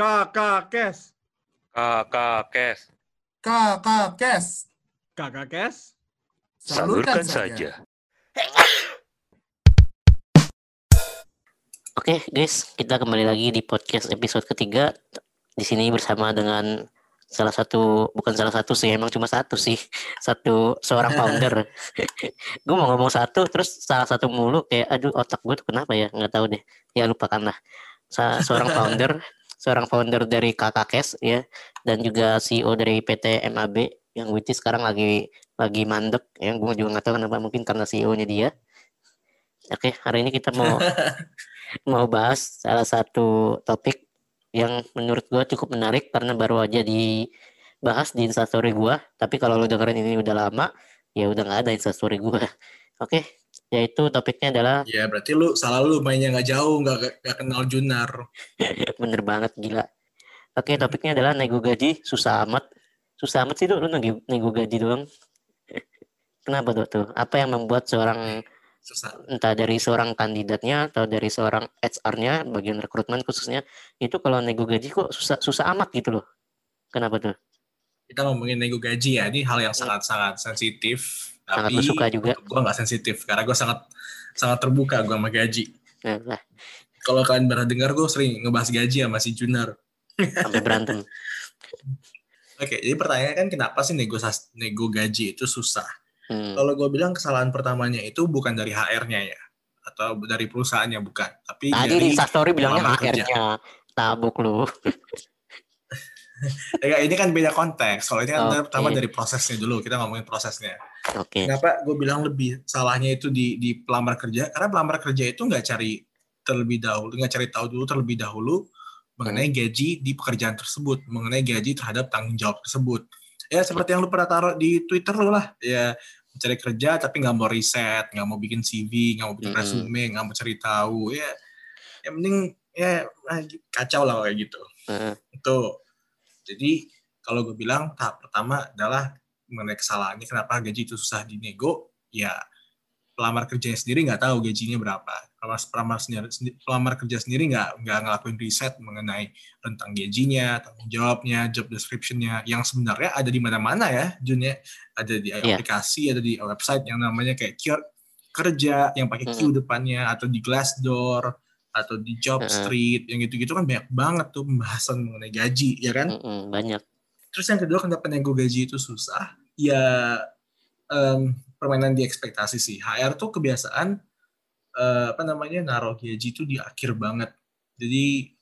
Kakak Kes. Kakak Kes. Kakak Kes. Kakak Kes. Salurkan saja. Oke guys, kita kembali lagi di podcast episode ketiga. Di sini bersama dengan salah satu, bukan salah satu sih, emang cuma satu sih, satu seorang founder. gue mau ngomong satu, terus salah satu mulu kayak, aduh otak gue tuh kenapa ya, nggak tahu deh. Ya lupakanlah. Sa seorang founder, seorang founder dari Kakakes ya, dan juga CEO dari PT MAB yang which is sekarang lagi lagi mandek, yang gue juga nggak tahu kenapa, mungkin karena CEO-nya dia. Oke, hari ini kita mau mau bahas salah satu topik yang menurut gue cukup menarik karena baru aja dibahas di instastory gue. Tapi kalau lo dengerin ini udah lama, ya udah nggak ada instastory gue. Oke, yaitu topiknya adalah Ya berarti lu salah lu mainnya nggak jauh, nggak nggak kenal Junar. bener banget gila. Oke, topiknya adalah nego gaji susah amat. Susah amat sih tuh lu nego, nego gaji doang. Kenapa tuh tuh? Apa yang membuat seorang Susah. entah dari seorang kandidatnya atau dari seorang HR-nya bagian rekrutmen khususnya itu kalau nego gaji kok susah susah amat gitu loh kenapa tuh Kita ngomongin nego gaji ya, ini hal yang sangat-sangat sensitif. Sangat lu suka juga gue nggak sensitif karena gue sangat sangat terbuka gue sama gaji. nah, Kalau kalian pernah dengar gue sering ngebahas gaji sama si Junar. sampai berantem Oke, jadi pertanyaannya kan kenapa sih nego nego gaji itu susah? hmm. Kalau gue bilang kesalahan pertamanya itu bukan dari HR-nya ya, atau dari perusahaannya bukan, tapi tadi dari di instastory bilangnya. HR-nya tabuk lu Ya, ini kan beda konteks. Ini kan Oke. pertama dari prosesnya dulu, kita ngomongin prosesnya. Oke Kenapa gue bilang lebih salahnya itu di di pelamar kerja? Karena pelamar kerja itu nggak cari terlebih dahulu, nggak cari tahu dulu terlebih dahulu mengenai gaji di pekerjaan tersebut, mengenai gaji terhadap tanggung jawab tersebut. Ya seperti yang lu pernah taruh di Twitter lu lah, ya mencari kerja tapi nggak mau riset, nggak mau bikin CV, nggak mau bikin Mm-mm. resume, nggak mau cari tahu, ya yang penting ya ah, kacau lah kayak gitu Heeh. itu jadi kalau gue bilang tahap pertama adalah mengenai kesalahannya kenapa gaji itu susah dinego ya pelamar kerjanya sendiri nggak tahu gajinya berapa. Pelamar pelamar sendiri pelamar kerja sendiri nggak nggak ngelakuin riset mengenai tentang gajinya tanggung jawabnya job descriptionnya. Yang sebenarnya ada di mana-mana ya Jun ya. Ada di Iya. aplikasi ada di website yang namanya kayak Kior- kerja yang pakai Q depannya atau di Glassdoor atau di Job Mm-mm. Street yang gitu-gitu kan banyak banget tuh pembahasan mengenai gaji ya kan? Mm-mm, banyak. Terus yang kedua kenapa nego gaji itu susah ya em, permainan di ekspektasi sih. HR tuh kebiasaan eh, apa namanya naruh gaji itu di akhir banget. Jadi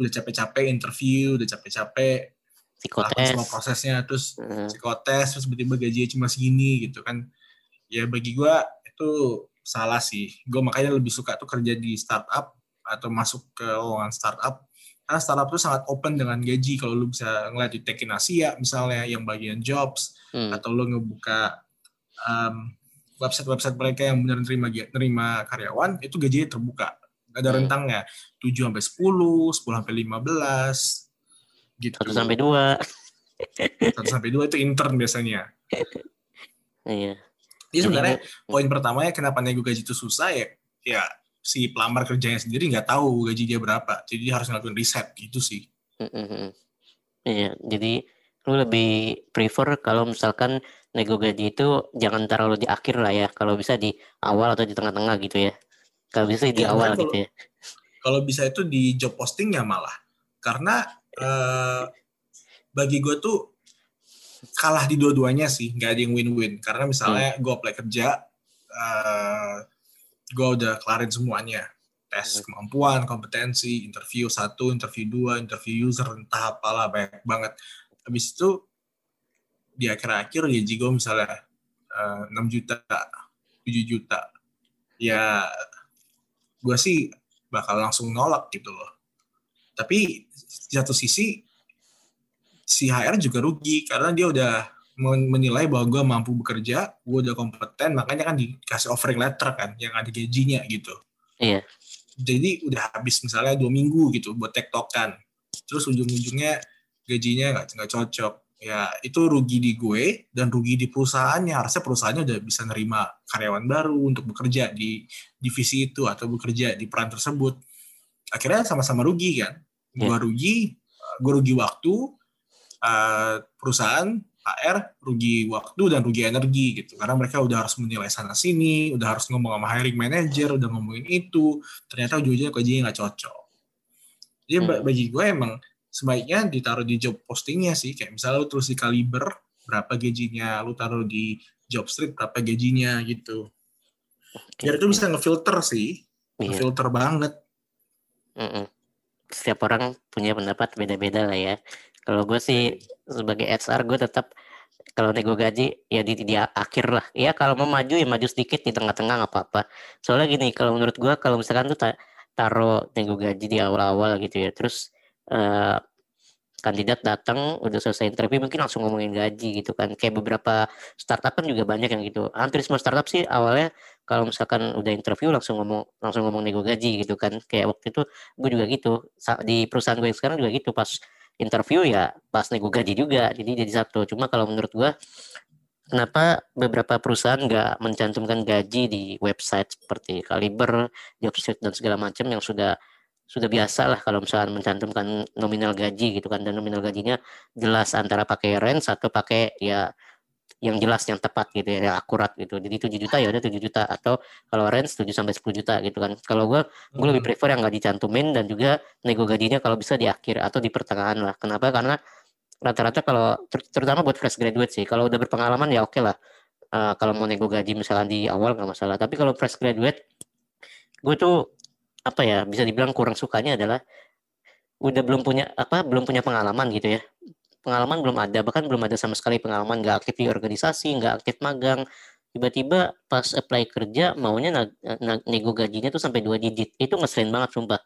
udah capek-capek interview udah capek-capek psikotes. semua prosesnya terus Heeh. psikotes terus tiba-tiba gajinya cuma segini gitu kan. Ya bagi gua itu salah sih. Gue makanya lebih suka tuh kerja di startup atau masuk ke lowongan startup karena startup tuh sangat open dengan gaji. Kalau lu bisa ngeliat di Tekin Asia misalnya yang bagian jobs Hmm. atau lu ngebuka um, website-website mereka yang benar nerima nerima karyawan itu gajinya terbuka. Ada Hmm. rentangnya. 7 sampai 10 10 sampai 15 gitu. Satu sampai dua. 1 sampai 2 itu intern biasanya. Iya. Jadi sebenarnya poin pertamanya kenapa nego gaji itu susah ya, ya si pelamar kerjanya sendiri nggak tahu gaji dia berapa, jadi dia harus ngelakuin riset gitu sih. Mm-mm. Iya, jadi lu lebih prefer kalau misalkan nego gaji itu jangan terlalu di akhir lah ya, kalau bisa di awal atau di tengah-tengah gitu ya. Kalau bisa di Iya, awal makanya gitu ya. Kalau bisa itu di job postingnya malah, karena eh, bagi gue tuh kalah di dua-duanya sih, nggak ada yang win-win. Karena misalnya gue apply kerja, eh, gue udah kelarin semuanya, tes kemampuan, kompetensi, interview satu, interview dua, interview user, entah apalah banyak banget. Habis itu di akhir-akhir gaji gue misalnya eh, 6 juta, 7 juta, ya gue sih bakal langsung nolak gitu loh. Tapi di satu sisi si HR juga rugi karena dia udah menilai bahwa gue mampu bekerja, gue udah kompeten, makanya kan dikasih offering letter kan yang ada gajinya gitu. Iya. Jadi udah habis misalnya dua minggu gitu buat tektokan, terus ujung-ujungnya gajinya nggak nggak cocok. Ya itu rugi di gue dan rugi di perusahaannya. Harusnya perusahaannya udah bisa nerima karyawan baru untuk bekerja di divisi itu atau bekerja di peran tersebut. Akhirnya sama-sama rugi kan. Iya. Gua rugi, gue rugi waktu, eh, perusahaan HR rugi waktu dan rugi energi gitu. Karena mereka udah harus menilai sana sini udah harus ngomong sama hiring manager udah ngomongin itu. Ternyata ujung-ujungnya kerjanya nggak cocok. Jadi Hmm. bagi gue emang sebaiknya ditaruh di job postingnya sih. Kayak misalnya lu tulis di kaliber berapa gajinya? Lu taruh di job street berapa gajinya? Gitu. Biar itu bisa ngefilter sih. Iya. ngefilter banget. Mm-mm. Setiap orang punya pendapat beda-beda lah ya. Kalau gue sih sebagai HR gue tetap kalau nego gaji ya di, di akhir lah. Ya kalau mau maju ya maju sedikit di tengah-tengah nggak apa-apa. Soalnya gini kalau menurut gue kalau misalkan tuh ta- taruh nego gaji di awal-awal gitu ya. Terus eh, kandidat datang udah selesai interview mungkin langsung ngomongin gaji gitu kan. Kayak beberapa startup kan juga banyak yang gitu. Hampir semua startup sih awalnya kalau misalkan udah interview langsung ngomong langsung ngomong nego gaji gitu kan. Kayak waktu itu gue juga gitu di perusahaan gue yang sekarang juga gitu pas interview ya pas nego gaji juga jadi jadi satu. Cuma kalau menurut gue kenapa beberapa perusahaan nggak mencantumkan gaji di website seperti Kaliber, Jobstreet dan segala macam yang sudah sudah biasa lah kalau misalkan mencantumkan nominal gaji gitu kan. Dan nominal gajinya jelas antara pakai range atau pakai ya yang jelas yang tepat gitu ya yang akurat gitu. Jadi 7 juta ya udah 7 juta. Atau kalau range 7 sampai 10 juta gitu kan. Kalau gue gue lebih prefer yang nggak dicantumin dan juga nego gajinya kalau bisa di akhir atau di pertengahan lah. Kenapa? Karena rata-rata kalau ter- terutama buat fresh graduate sih. Kalau udah berpengalaman ya oke lah. Eh, kalau mau nego gaji misalnya di awal nggak masalah. Tapi kalau fresh graduate gue tuh apa ya bisa dibilang kurang sukanya adalah udah belum punya apa belum punya pengalaman gitu ya pengalaman belum ada. Bahkan belum ada sama sekali pengalaman. Nggak aktif di organisasi nggak aktif magang. Tiba-tiba pas apply kerja maunya nag- nag- nego gajinya tuh sampai dua digit. Itu ngeselin banget sumpah.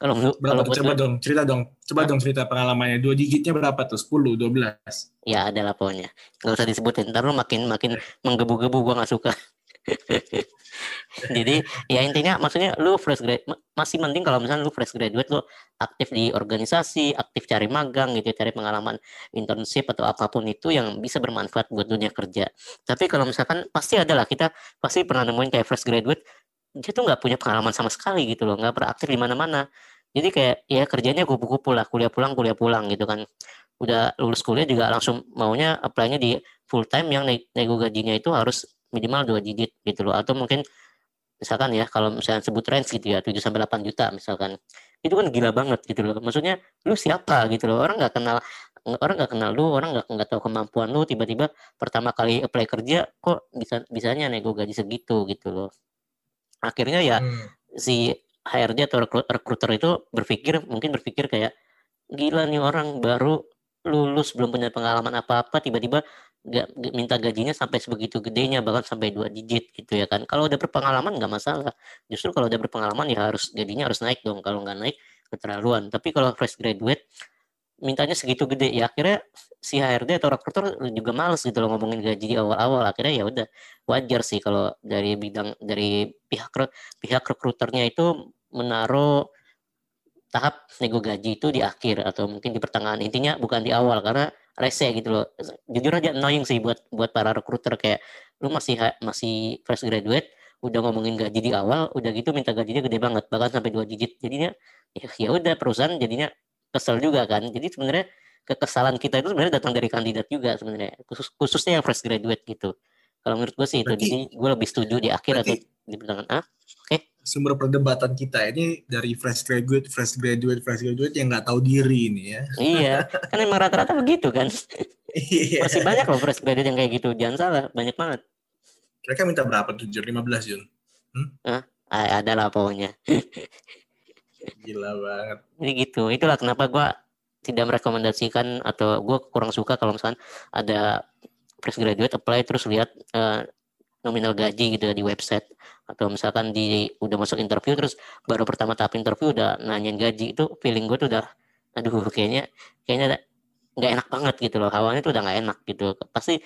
Kalau menurut berapa kalau coba dong cerita dong. Coba dong cerita pengalamannya. Dua digitnya berapa tuh? 10 12 ya ada lah pokoknya. Nggak usah disebutin. Ntar lu makin makin menggebu-gebu. Gua nggak suka jadi ya intinya maksudnya lu fresh grad ma- masih mending kalau misalnya lu fresh graduate lu aktif di organisasi aktif cari magang gitu cari pengalaman internship atau apa pun itu yang bisa bermanfaat buat dunia kerja. Tapi kalau misalkan pasti ada lah kita pasti pernah nemuin kayak fresh graduate dia tuh nggak punya pengalaman sama sekali gitu loh nggak pernah aktif di mana-mana. Jadi kayak ya kerjanya kupu-kupu lah kuliah pulang kuliah pulang gitu kan. Udah lulus kuliah juga langsung maunya apply-nya di full time yang ne- nego gajinya itu harus minimal dua digit gitu loh. Atau mungkin misalkan ya kalau misalnya sebut range gitu ya 7 sampai 8 juta misalkan. Itu kan gila banget gitu loh. Maksudnya lu siapa gitu loh? Orang nggak kenal orang nggak kenal lu orang nggak nggak tahu kemampuan lu tiba-tiba pertama kali apply kerja kok bisa bisanya nego gaji segitu gitu loh. Akhirnya ya Hmm. si HRD atau recruiter itu berpikir mungkin berpikir kayak gila nih orang baru lulus belum punya pengalaman apa-apa tiba-tiba nggak minta gajinya sampai sebegitu gedenya bahkan sampai dua digit gitu ya kan. Kalau udah berpengalaman nggak masalah. Justru kalau udah berpengalaman ya harus gajinya harus naik dong. Kalau nggak naik keterlaluan. Tapi kalau fresh graduate mintanya segitu gede. Ya akhirnya si HRD atau recruiter juga males gitu loh ngomongin gaji di awal-awal. Akhirnya ya udah wajar sih kalau dari bidang dari pihak pihak rekruternya itu menaruh tahap nego gaji itu di akhir atau mungkin di pertengahan. Intinya bukan di awal karena rese gitu loh. Jujur aja annoying sih buat buat para rekruter kayak lu masih masih fresh graduate udah ngomongin gaji di awal udah gitu minta gajinya gede banget bahkan sampai dua digit. Jadinya ya ya udah perusahaan jadinya kesel juga kan. Jadi sebenarnya kekesalan kita itu sebenarnya datang dari kandidat juga sebenarnya khusus khususnya yang fresh graduate gitu kalau menurut gue sih itu Berarti- jadi gue lebih setuju di akhir atau di pertengahan ah sumber perdebatan kita ini dari fresh graduate, fresh graduate, fresh graduate yang nggak tahu diri ini ya. iya kan emang rata-rata begitu kan Iya. masih banyak loh fresh graduate yang kayak gitu jangan salah banyak banget Mereka minta berapa tuh? Jur? 15 Jun? Ah, ada lah pokoknya Gila banget. Jadi gitu. Itulah kenapa gua tidak merekomendasikan atau gua kurang suka kalau misalkan ada fresh graduate apply terus lihat eh, nominal gaji gitu ya di website. Atau misalkan di udah masuk interview terus baru pertama tahap interview udah nanyain gaji itu feeling gue tuh udah aduh kayaknya kayaknya nggak enak banget gitu loh. Hawanya tuh udah nggak enak gitu. Pasti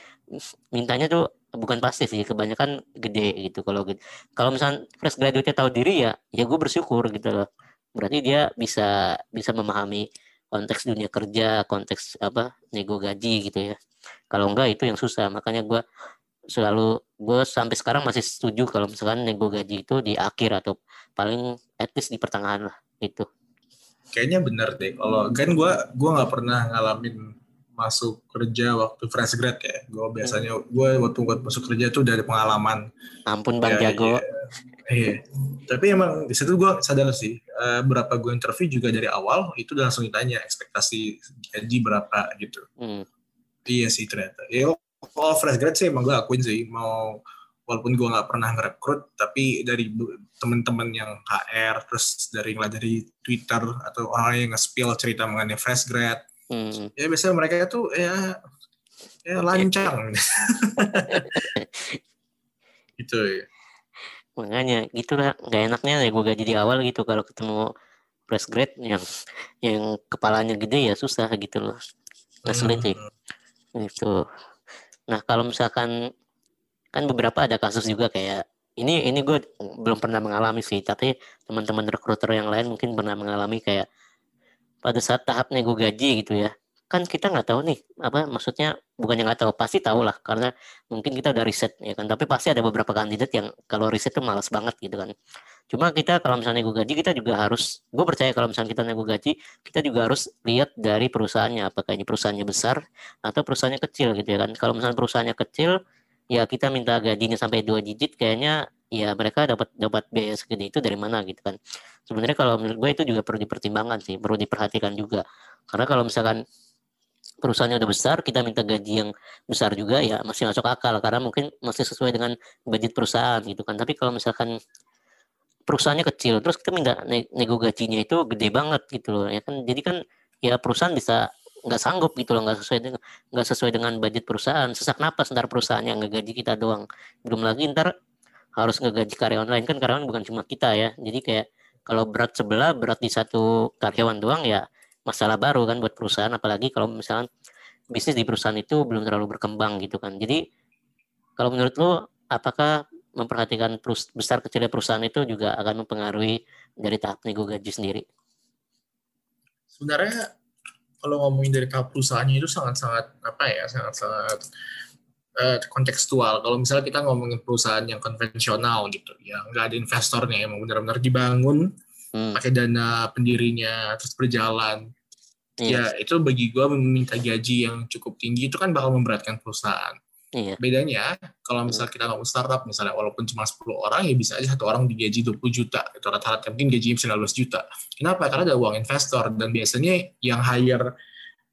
mintanya tuh bukan pasti sih kebanyakan gede gitu. Kalau gitu kalau misalkan fresh graduate tahu diri ya ya gue bersyukur gitu loh. Berarti dia bisa bisa memahami konteks dunia kerja konteks apa nego gaji gitu ya kalau enggak itu yang susah makanya gue selalu gue sampai sekarang masih setuju kalau misalkan nego gaji itu di akhir atau paling at least di pertengahan lah itu kayaknya bener deh. Kalau kan gue gua nggak pernah ngalamin masuk kerja waktu fresh grad ya. Gue biasanya gue waktu gue masuk kerja tuh udah ada pengalaman. Ampun Bang Ya, Jago. iya. Iya. Tapi emang di situ gue sadar sih, eh, berapa gue interview juga dari awal itu udah langsung ditanya ekspektasi gaji berapa gitu. Hmm. Iya sih ternyata. Ya kalau fresh grad sih emang gue akuin sih mau walaupun gue nggak pernah ngerekrut tapi dari teman-teman yang HR terus dari dari Twitter atau orang yang nge-spill cerita mengenai fresh grad Hmm. ya biasanya mereka tuh ya ya lancang gitu ya. Makanya gitulah nggak enaknya ya gue gaji di awal gitu kalau ketemu fresh grade yang yang kepalanya gede ya susah gitu loh. Ngeselin sih. Hmm. Gitu. Nah kalau misalkan kan beberapa ada kasus juga kayak ini ini gue belum pernah mengalami sih tapi teman-teman rekruter yang lain mungkin pernah mengalami kayak pada saat tahap nego gaji gitu ya. Kan kita nggak tahu nih apa maksudnya bukannya nggak tahu pasti tahu lah karena mungkin kita udah riset ya kan. Tapi pasti ada beberapa kandidat yang kalau riset tuh malas banget gitu kan cuma kita kalau misalnya nego gaji kita juga harus gue percaya kalau misalnya kita nego gaji kita juga harus lihat dari perusahaannya apakah ini perusahaannya besar atau perusahaannya kecil gitu ya kan. Kalau misalnya perusahaannya kecil ya kita minta gajinya sampai dua digit kayaknya ya mereka dapat dapat biaya segede itu dari mana gitu kan. Sebenarnya kalau menurut gue itu juga perlu dipertimbangkan sih perlu diperhatikan juga. Karena kalau misalkan perusahaannya udah besar kita minta gaji yang besar juga ya masih masuk akal. Karena mungkin masih sesuai dengan budget perusahaan gitu kan. Tapi kalau misalkan perusahaannya kecil terus kita minta ne- nego gajinya itu gede banget gitu loh ya kan? Jadi kan ya perusahaan bisa nggak sanggup gitu loh nggak sesuai dengan nggak sesuai dengan budget perusahaan. Sesak napas ntar perusahaan yang ngegaji kita doang. Belum lagi ntar harus ngegaji karyawan lain kan karyawan bukan cuma kita ya. Jadi kayak kalau berat sebelah berat di satu karyawan doang ya masalah baru kan buat perusahaan. Apalagi kalau misalnya bisnis di perusahaan itu belum terlalu berkembang gitu kan. Jadi kalau menurut lo apakah memperhatikan perus- besar kecilnya perusahaan itu juga akan mempengaruhi dari tahap nego gaji sendiri. Sebenarnya kalau ngomongin dari tahap perusahaannya itu sangat-sangat apa ya sangat-sangat eh, kontekstual. Kalau misalnya kita ngomongin perusahaan yang konvensional gitu yang nggak ada investornya emang benar-benar dibangun hmm, pakai dana pendirinya terus berjalan. Iya. Ya itu bagi gua meminta gaji yang cukup tinggi itu kan bakal memberatkan perusahaan iya. Bedanya kalau misalnya kita ngomong startup misalnya walaupun cuma 10 orang ya bisa aja satu orang digaji 20 juta. Itu rata-rata mungkin gajinya bisa 15 juta. Kenapa? Karena ada uang investor. Dan biasanya yang hire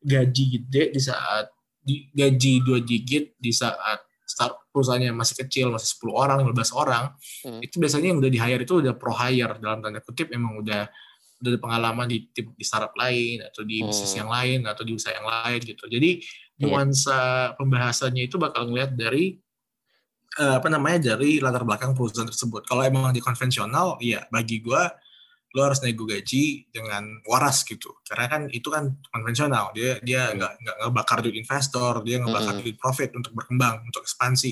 gaji gede di saat di, gaji dua digit di saat start perusahaannya masih kecil masih 10 orang 15 orang Hmm. itu biasanya yang udah di hire itu udah pro hire. Dalam tanda kutip emang udah udah ada pengalaman di tim di startup lain atau di bisnis Hmm. yang lain atau di usaha yang lain gitu. Jadi Iya. nuansa pembahasannya itu bakal ngeliat dari eh, apa namanya dari latar belakang perusahaan tersebut. Kalau emang di konvensional, ya bagi gua lo harus nego gaji dengan waras gitu. Karena kan itu kan konvensional. Dia dia nggak nggak ngebakar duit investor, dia ngebakar Mm-mm. duit profit untuk berkembang, untuk ekspansi.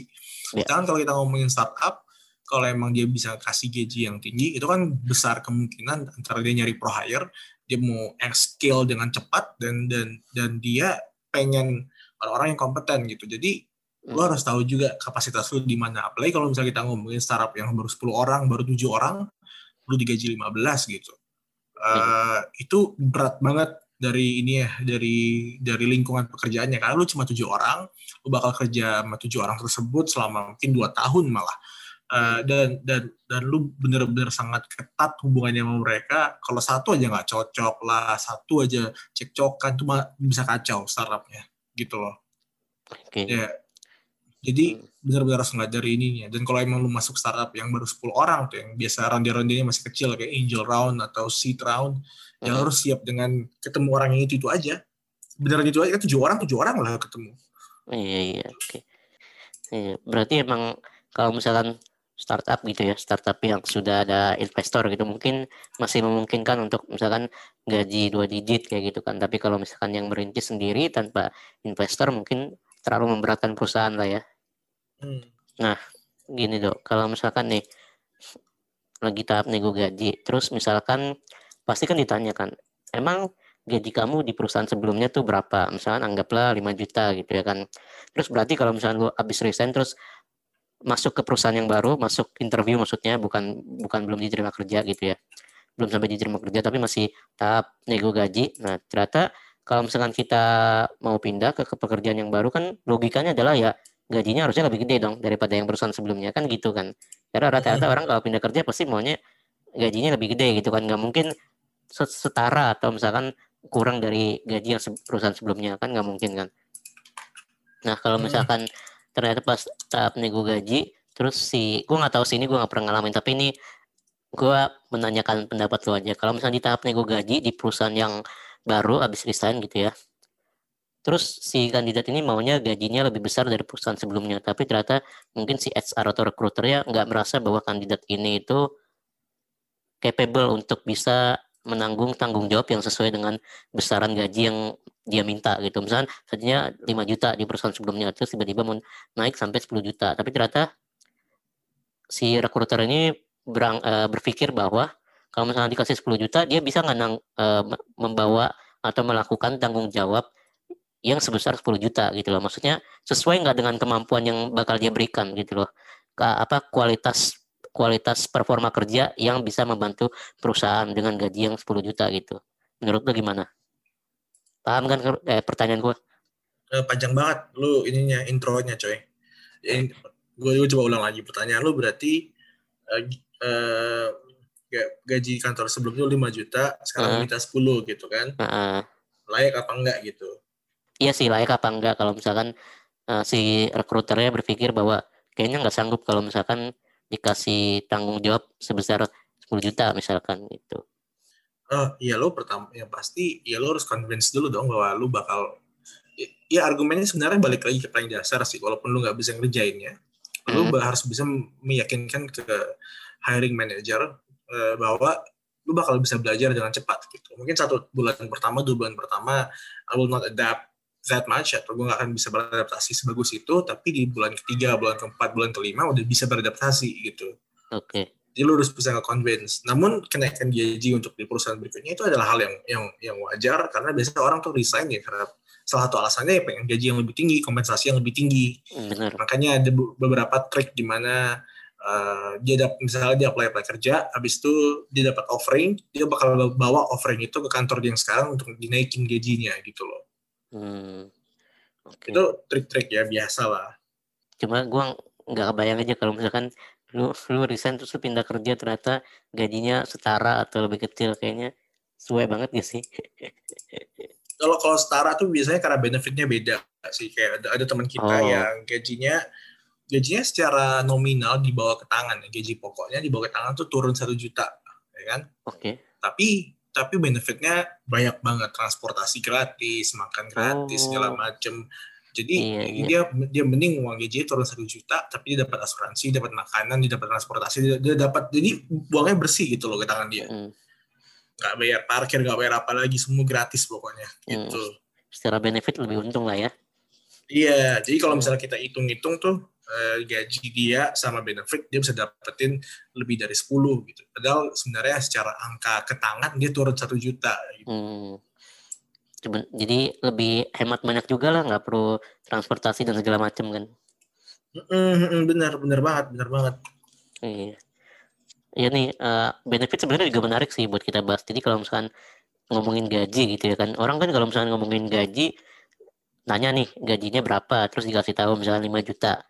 Ya. Sedangkan kalau kita ngomongin startup, kalau emang dia bisa kasih gaji yang tinggi, itu kan besar kemungkinan antara dia nyari pro hire, dia mau scale dengan cepat dan dan dan dia pengen orang-orang yang kompeten gitu. Jadi lo Hmm. harus tahu juga kapasitas lo di mana. Apalagi kalau misalnya kita ngomongin startup yang baru 10 orang, baru 7 orang, lu digaji 15 gitu. Eh, itu berat banget dari ini ya, dari dari lingkungan pekerjaannya. Karena lu cuma tujuh orang, lu bakal kerja sama tujuh orang tersebut selama mungkin dua tahun malah. Eh, dan dan dan lu bener-bener sangat ketat hubungannya sama mereka. Kalau satu aja nggak cocok lah, satu aja cekcokan tuh mah bisa kacau startupnya gitu loh. oke Ya. Jadi Hmm. benar-benar harus dari ininya. Dan kalau emang lu masuk startup yang baru 10 orang tuh yang biasa ronde-rondenya masih kecil kayak angel round atau seed round, ya Hmm. harus siap dengan ketemu orang yang itu itu aja. Beneran itu aja kan tujuh orang tujuh orang lah ketemu. Iya iya oke. Iya, berarti emang kalau misalkan startup gitu ya, startup yang sudah ada investor gitu mungkin masih memungkinkan untuk misalkan gaji dua digit kayak gitu kan. Tapi kalau misalkan yang merintis sendiri tanpa investor mungkin terlalu memberatkan perusahaan lah ya. Hmm. Gini dok, kalau misalkan nih lagi tahap nego gaji, terus misalkan pasti kan ditanya kan, emang gaji kamu di perusahaan sebelumnya tuh berapa? Misalkan anggaplah 5 juta gitu ya kan. Terus berarti kalau misalkan lu habis resign terus masuk ke perusahaan yang baru, masuk interview maksudnya bukan bukan belum diterima kerja gitu ya. belum sampai diterima kerja tapi masih tahap nego gaji. Nah, ternyata kalau misalkan kita mau pindah ke, ke pekerjaan yang baru kan logikanya adalah ya gajinya harusnya lebih gede dong daripada yang perusahaan sebelumnya kan gitu kan. Karena rata-rata orang kalau pindah kerja pasti maunya gajinya lebih gede gitu kan. Nggak mungkin se- setara atau misalkan kurang dari gaji yang perusahaan sebelumnya kan nggak mungkin kan. Nah kalau Hmm. Ternyata pas tahap nego gaji terus si gue nggak tahu sih ini gue nggak pernah ngalamin tapi ini gue menanyakan pendapat lu aja. Kalau misalnya di tahap nego gaji di perusahaan yang baru abis resign gitu ya terus si kandidat ini maunya gajinya lebih besar dari perusahaan sebelumnya tapi ternyata mungkin si HR atau recruiternya nggak merasa bahwa kandidat ini itu capable untuk bisa menanggung tanggung jawab yang sesuai dengan besaran gaji yang dia minta gitu. Misalnya tadinya 5 juta di perusahaan sebelumnya terus tiba-tiba mau naik sampai 10 juta. Tapi ternyata si recruiter ini berang, eh, berpikir bahwa kalau misalnya dikasih 10 juta dia bisa nggak me- membawa atau melakukan tanggung jawab yang sebesar 10 juta gitu loh. Maksudnya sesuai nggak dengan kemampuan yang bakal dia berikan gitu loh. Apa kualitas kualitas performa kerja yang bisa membantu perusahaan dengan gaji yang 10 juta gitu menurut lo gimana paham kan eh, pertanyaan gue Eh, panjang banget lu ininya intronya coy. Ya, gue coba ulang lagi pertanyaan lu berarti eh, eh, ga- gaji kantor sebelumnya 5 juta, sekarang Heeh. minta 10 gitu kan. Heeh. Layak apa enggak gitu. iya sih layak apa enggak kalau misalkan eh, si rekruternya berpikir bahwa kayaknya nggak sanggup kalau misalkan dikasih tanggung jawab sebesar 10 juta misalkan gitu. Oh, iya lo pertama yang pasti ya lo harus convince dulu dong bahwa lu bakal ya- ya argumennya sebenarnya balik lagi ke paling dasar sih walaupun lu nggak bisa ngerjainnya lu Hmm. ba- harus bisa meyakinkan ke hiring manager eh, bahwa lu bakal bisa belajar dengan cepat gitu mungkin satu bulan pertama dua bulan pertama I will not adapt that much atau gue gak akan bisa beradaptasi sebagus itu tapi di bulan ketiga bulan keempat bulan kelima udah bisa beradaptasi gitu Oke. jadi lu harus bisa nge-convince. Namun kenaikan gaji untuk di perusahaan berikutnya itu adalah hal yang yang yang wajar karena biasanya orang tuh resign ya karena salah satu alasannya ya pengen gaji yang lebih tinggi, kompensasi yang lebih tinggi. Bener. Makanya ada be- beberapa trik di mana uh, dia dapat misalnya dia apply apply kerja, habis itu dia dapat offering, dia bakal bawa offering itu ke kantor dia yang sekarang untuk dinaikin gajinya gitu loh. Hmm. Oke. Itu trik-trik ya biasa lah. Cuma gua nggak kebayang aja kalau misalkan lu lu resign terus lu pindah kerja ternyata gajinya setara atau lebih kecil kayaknya sesuai banget gak sih? kalau kalau setara tuh biasanya karena benefitnya beda sih kayak ada ada teman kita Oh. yang gajinya gajinya secara nominal dibawa ke tangan gaji pokoknya dibawa ke tangan tuh turun satu juta ya kan Oke. tapi tapi benefitnya banyak banget transportasi gratis makan gratis Oh. segala macem jadi Iya, iya. dia dia mending uang gajinya turun satu juta tapi dia dapat asuransi dapat makanan dia dapat transportasi dia, dia dapat jadi buangnya bersih gitu loh ke tangan dia nggak bayar parkir nggak bayar apa lagi semua gratis pokoknya Hmm. gitu Secara benefit lebih untung lah ya. Iya, jadi kalau Hmm. misalnya kita hitung-hitung tuh eh, gaji dia sama benefit dia bisa dapetin lebih dari 10 gitu. Padahal sebenarnya secara angka ke tangan dia turun satu juta. Gitu. Hmm. Cuman, jadi lebih hemat banyak juga lah nggak perlu transportasi dan segala macam kan. Mm, mm, benar, benar banget, benar banget. Iya. Iya nih, eh, benefit sebenarnya juga menarik sih buat kita bahas. Jadi kalau misalkan ngomongin gaji gitu ya kan, orang kan kalau misalkan ngomongin gaji, nanya nih gajinya berapa, terus dikasih tahu misalnya 5 juta.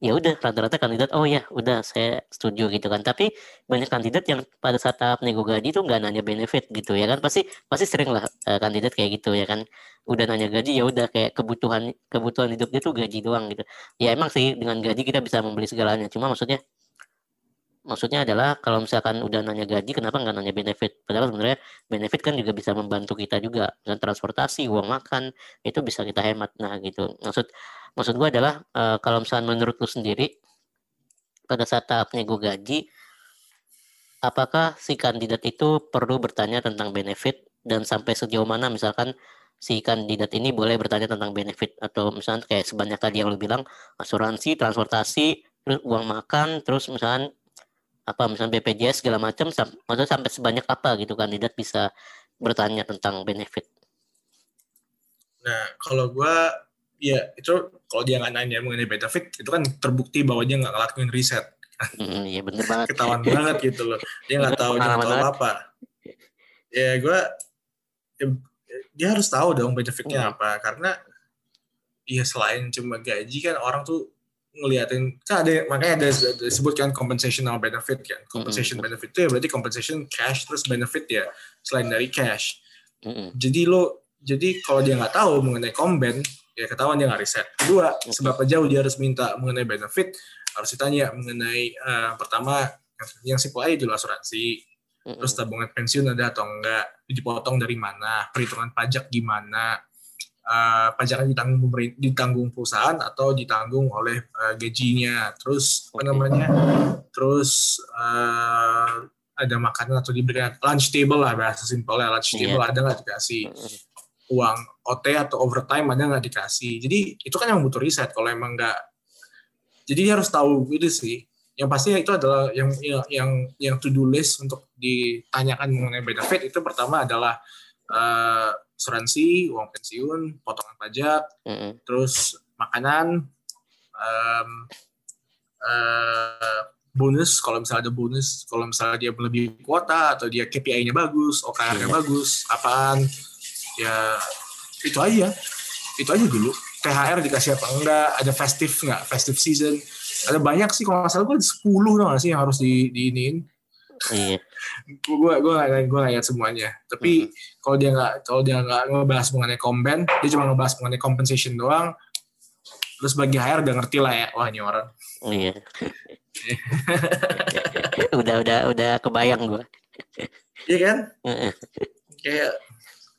Ya udah rata-rata kandidat, oh ya udah saya setuju gitu kan. Tapi banyak kandidat yang pada saat tahap nego gaji tuh nggak nanya benefit gitu ya kan. Pasti pasti sering lah eh, kandidat kayak gitu ya kan. Udah nanya gaji ya udah kayak kebutuhan kebutuhan hidup dia tuh gaji doang gitu. Ya emang sih dengan gaji kita bisa membeli segalanya. Cuma maksudnya maksudnya adalah kalau misalkan udah nanya gaji kenapa nggak nanya benefit? Padahal sebenarnya benefit kan juga bisa membantu kita juga. Dan transportasi uang makan itu bisa kita hemat. Nah gitu. Maksud maksud gua adalah eh, kalau misalkan menurut lu sendiri pada saat tahap nego gaji apakah si kandidat itu perlu bertanya tentang benefit? Dan sampai sejauh mana misalkan si kandidat ini boleh bertanya tentang benefit? Atau misalnya kayak sebanyak tadi yang lu bilang asuransi transportasi terus uang makan terus misalkan apa misalnya BPJS segala macam sam- maksudnya sampai sebanyak apa gitu kandidat bisa bertanya tentang benefit. Nah, kalau gua ya itu kalau dia nggak nanya mengenai benefit itu kan terbukti bahwa dia nggak ngelakuin riset. Hmm, iya bener banget. ketahuan banget gitu loh. Dia nggak tahu dia nggak tahu apa. Ya gue ya, dia harus tahu dong benefitnya apa karena ya selain cuma gaji kan orang tuh ngeliatin kan ada makanya ada disebutkan compensation sama benefit kan. Compensation benefit itu ya berarti compensation cash terus benefit ya selain dari cash. Mm-mm. jadi lo jadi kalau dia nggak tahu mengenai komben ya ketahuan dia nggak riset. Kedua seberapa jauh dia harus minta mengenai benefit harus ditanya mengenai eh, pertama yang simple aja dulu asuransi. Mm-mm. terus tabungan pensiun ada atau enggak dipotong dari mana perhitungan pajak gimana eh, pajaknya ditanggung pemerin- ditanggung perusahaan atau ditanggung oleh eh, gajinya terus apa namanya terus eh, ada makanan atau diberikan lunch table lah bahasa simpelnya lunch Iya. table ada nggak dikasih uang OT atau overtime ada nggak dikasih. Jadi itu kan yang butuh riset kalau emang nggak. Jadi harus tahu itu sih. Yang pasti itu adalah yang yang yang, yang to do list untuk ditanyakan mengenai benefit itu pertama adalah eh, asuransi, uang pensiun, potongan pajak, Mm-mm. terus makanan, em, eh, bonus kalau misalnya ada bonus, kalau misalnya dia melebihi kuota atau dia KPI-nya bagus, OKR-nya Iya. bagus, apaan, ya itu aja, itu aja dulu. THR dikasih apa enggak, ada festive nggak, festive season, ada banyak sih kalau nggak salah gue ada 10 tau nggak sih yang harus di, diinin. Iya. Gue gue gue lihat semuanya. Tapi kalau dia nggak kalau dia nggak ngebahas mengenai komben, dia cuma ngebahas mengenai compensation doang. Terus bagi HR udah ngerti lah ya, wah ini orang. Iya. udah udah udah kebayang gua. Iya kan? Heeh. Kayak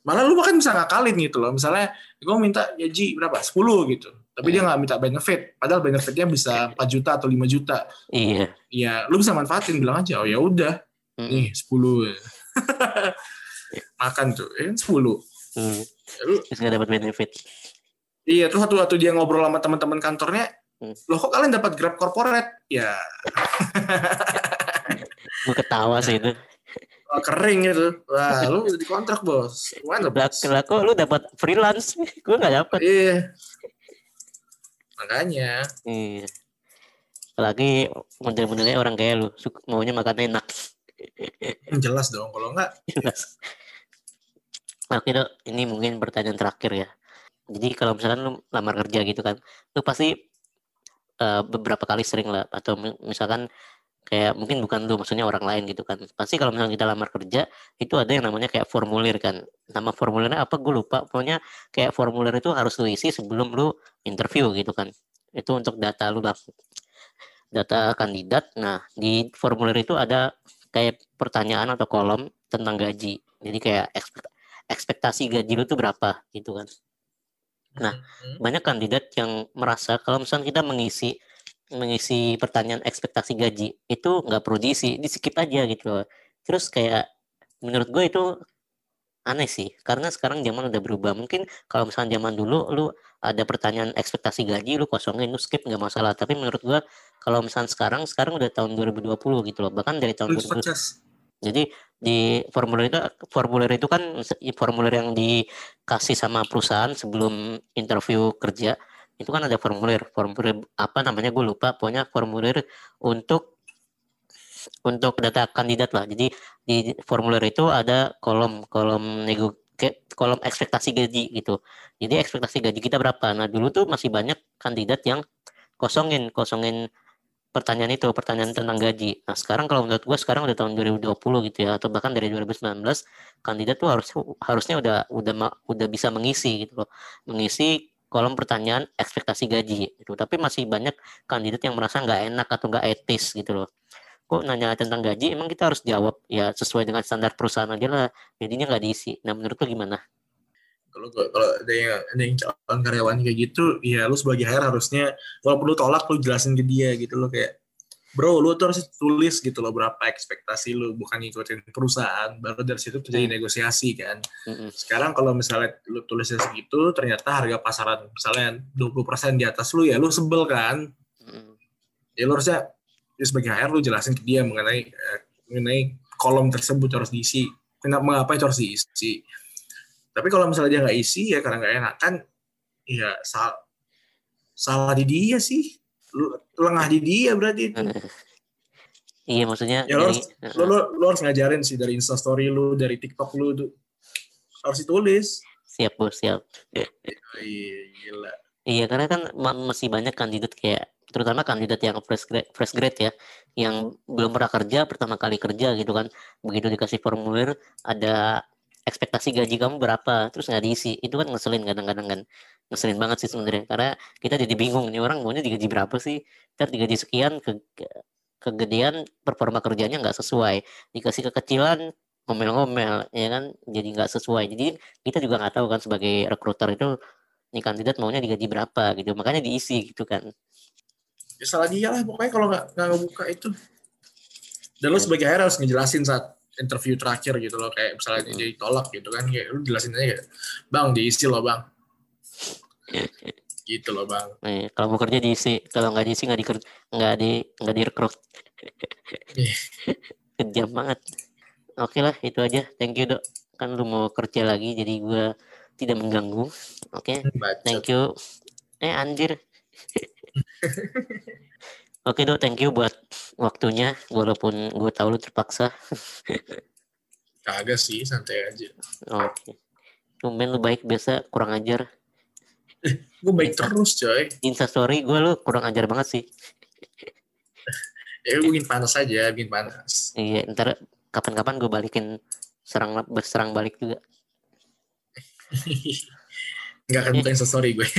malah lu bahkan bisa ngakalin gitu loh. Misalnya gue minta gaji berapa? 10 gitu. Tapi dia nggak minta benefit. Padahal benefitnya bisa 4 juta atau 5 juta. Iya. Ya lu bisa manfaatin bilang aja, oh ya udah, Mm-mm. nih 10. Makan tuh, ya kan 10. Hmm. Lu nggak dapat benefit. Iya, terus waktu waktu dia ngobrol sama teman-teman kantornya, Hmm. loh kok kalian dapat Grab corporate? Ya, Gue ketawa sih itu. wah, kering gitu. Wah, lu udah dikontrak bos. Lah, bos? lah kok lu dapat freelance? Gue nggak dapat. Iya. Makanya, Iya. Apalagi model-modelnya orang kayak lu, suka- maunya makan enak. jelas dong. Kalau enggak, Jelas. Oke dok, ini mungkin pertanyaan terakhir ya. Jadi kalau misalkan lu lamar kerja gitu kan, lu pasti eh, beberapa kali sering lah, atau mi- misalkan kayak mungkin bukan lu, maksudnya orang lain gitu kan. Pasti kalau misalkan kita lamar kerja, itu ada yang namanya kayak formulir kan. Nama formulirnya apa gue lupa, pokoknya kayak formulir itu harus lu isi sebelum lu interview gitu kan. Itu untuk data lu lah. Data kandidat. Nah, di formulir itu ada kayak pertanyaan atau kolom tentang gaji. Jadi kayak ekspekt- ekspektasi gaji lu tuh berapa gitu kan. Nah, Hmm. Banyak kandidat yang merasa kalau misalnya kita mengisi mengisi pertanyaan ekspektasi gaji itu nggak perlu diisi, di skip aja gitu loh. Terus kayak menurut gue itu aneh sih, karena sekarang zaman udah berubah. Mungkin kalau misalnya zaman dulu lu ada pertanyaan ekspektasi gaji lu kosongin lu skip nggak masalah. Tapi menurut gue kalau misalnya sekarang sekarang udah tahun 2020 gitu loh. Bahkan dari tahun Lu 2000 sukses. jadi di formulir itu formulir itu kan formulir yang dikasih sama perusahaan sebelum interview kerja itu kan ada formulir. Formulir apa namanya? Gue lupa. Pokoknya formulir untuk untuk data kandidat lah. Jadi di formulir itu ada kolom kolom nego kolom ekspektasi gaji gitu. Jadi ekspektasi gaji kita berapa? Nah dulu tuh masih banyak kandidat yang kosongin kosongin pertanyaan itu pertanyaan tentang gaji. Nah sekarang kalau menurut gue sekarang udah tahun 2020 gitu ya atau bahkan dari 2019 kandidat tuh harus harusnya udah udah udah bisa mengisi gitu loh. Mengisi kolom pertanyaan ekspektasi gaji gitu. Tapi masih banyak kandidat yang merasa nggak enak atau nggak etis gitu loh. Kok nanya tentang gaji emang kita harus jawab ya sesuai dengan standar perusahaan aja lah. Jadinya nggak diisi. Nah menurut lu gimana? Kalau kalau ada yang ada yang calon karyawan kayak gitu, ya lu sebagai HR harusnya walaupun lu tolak lu jelasin ke dia gitu loh. Kayak Bro, lu tuh harus tulis gitu loh berapa ekspektasi lu, bukan ngikutin perusahaan. Baru dari situ terjadi Hmm. negosiasi kan. Mm-mm. Sekarang kalau misalnya lu tulisnya segitu, ternyata harga pasaran misalnya 20% di atas lu ya lu sebel kan. Mm-mm. Ya lu harusnya ya sebagai HR lu jelasin ke dia mengenai eh, mengenai kolom tersebut harus diisi. Kenapa mengapa itu harus diisi? Tapi kalau misalnya dia nggak isi ya karena nggak enak kan, ya sal salah di dia sih. Lengah di dia berarti itu. Iya maksudnya Ya, lo dari Lu, lu, lu harus ngajarin sih dari instastory lu, dari TikTok lu tuh. Harus ditulis. siap bos siap. Iya, gila. Iya karena kan ma- masih banyak kandidat kayak terutama kandidat yang fresh grade, fresh grade ya yang belum pernah kerja pertama kali kerja gitu kan begitu dikasih formulir ada ekspektasi gaji kamu berapa? Terus nggak diisi. Itu kan ngeselin kadang-kadang kan. Ngeselin banget sih sebenarnya. Karena kita jadi bingung nih orang maunya digaji berapa sih? Ntar digaji sekian ke, ke- kegedean performa kerjanya nggak sesuai. Dikasih kekecilan ngomel-ngomel ya kan? Jadi nggak sesuai. Jadi kita juga nggak tahu kan sebagai rekruter itu nih kandidat maunya digaji berapa gitu. Makanya diisi gitu kan. Ya salah dia lah. Pokoknya kalau nggak nggak ngebuka itu. Dan Ya. sebagai HR harus ngejelasin saat interview terakhir gitu loh kayak misalnya dia ditolak gitu kan kayak lu jelasin aja kayak bang diisi loh bang. Gitu loh bang. Eh, kalau mau kerja diisi kalau nggak diisi nggak di nggak di nggak direkrut. Iya. kejam banget. Oke lah itu aja. Thank you dok. Kan lu mau kerja lagi jadi gua tidak mengganggu. Oke. Bacot. thank you. Eh anjir Oke dok, thank you buat waktunya walaupun gue tahu lu terpaksa. kagak sih santai aja Oke. Tumben lu baik biasa kurang ajar. gue baik terus coy Instastory gue lu kurang ajar banget sih. ya gue bikin panas aja bikin panas Iya, ntar kapan-kapan gue balikin serang berserang balik juga. nggak akan buka instastory gue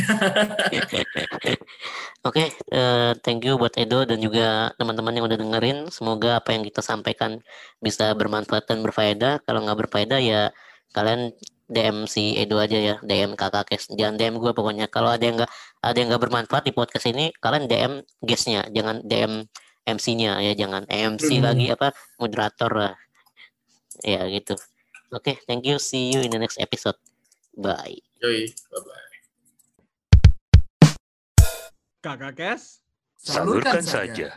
Oke, eh, thank you buat Edo dan juga teman-teman yang udah dengerin. Semoga apa yang kita sampaikan bisa bermanfaat dan berfaedah. Kalau nggak berfaedah ya kalian DM si Edo aja ya, DM kakak Kes. Jangan DM gue pokoknya. Kalau ada yang nggak ada yang nggak bermanfaat di podcast ini, kalian DM guestnya, jangan DM MC-nya ya, jangan MC Hmm. lagi apa moderator lah. Ya gitu. Oke, thank you. See you in the next episode. Bye. Yoi, bye-bye. Kakak Kes. Salurkan saja.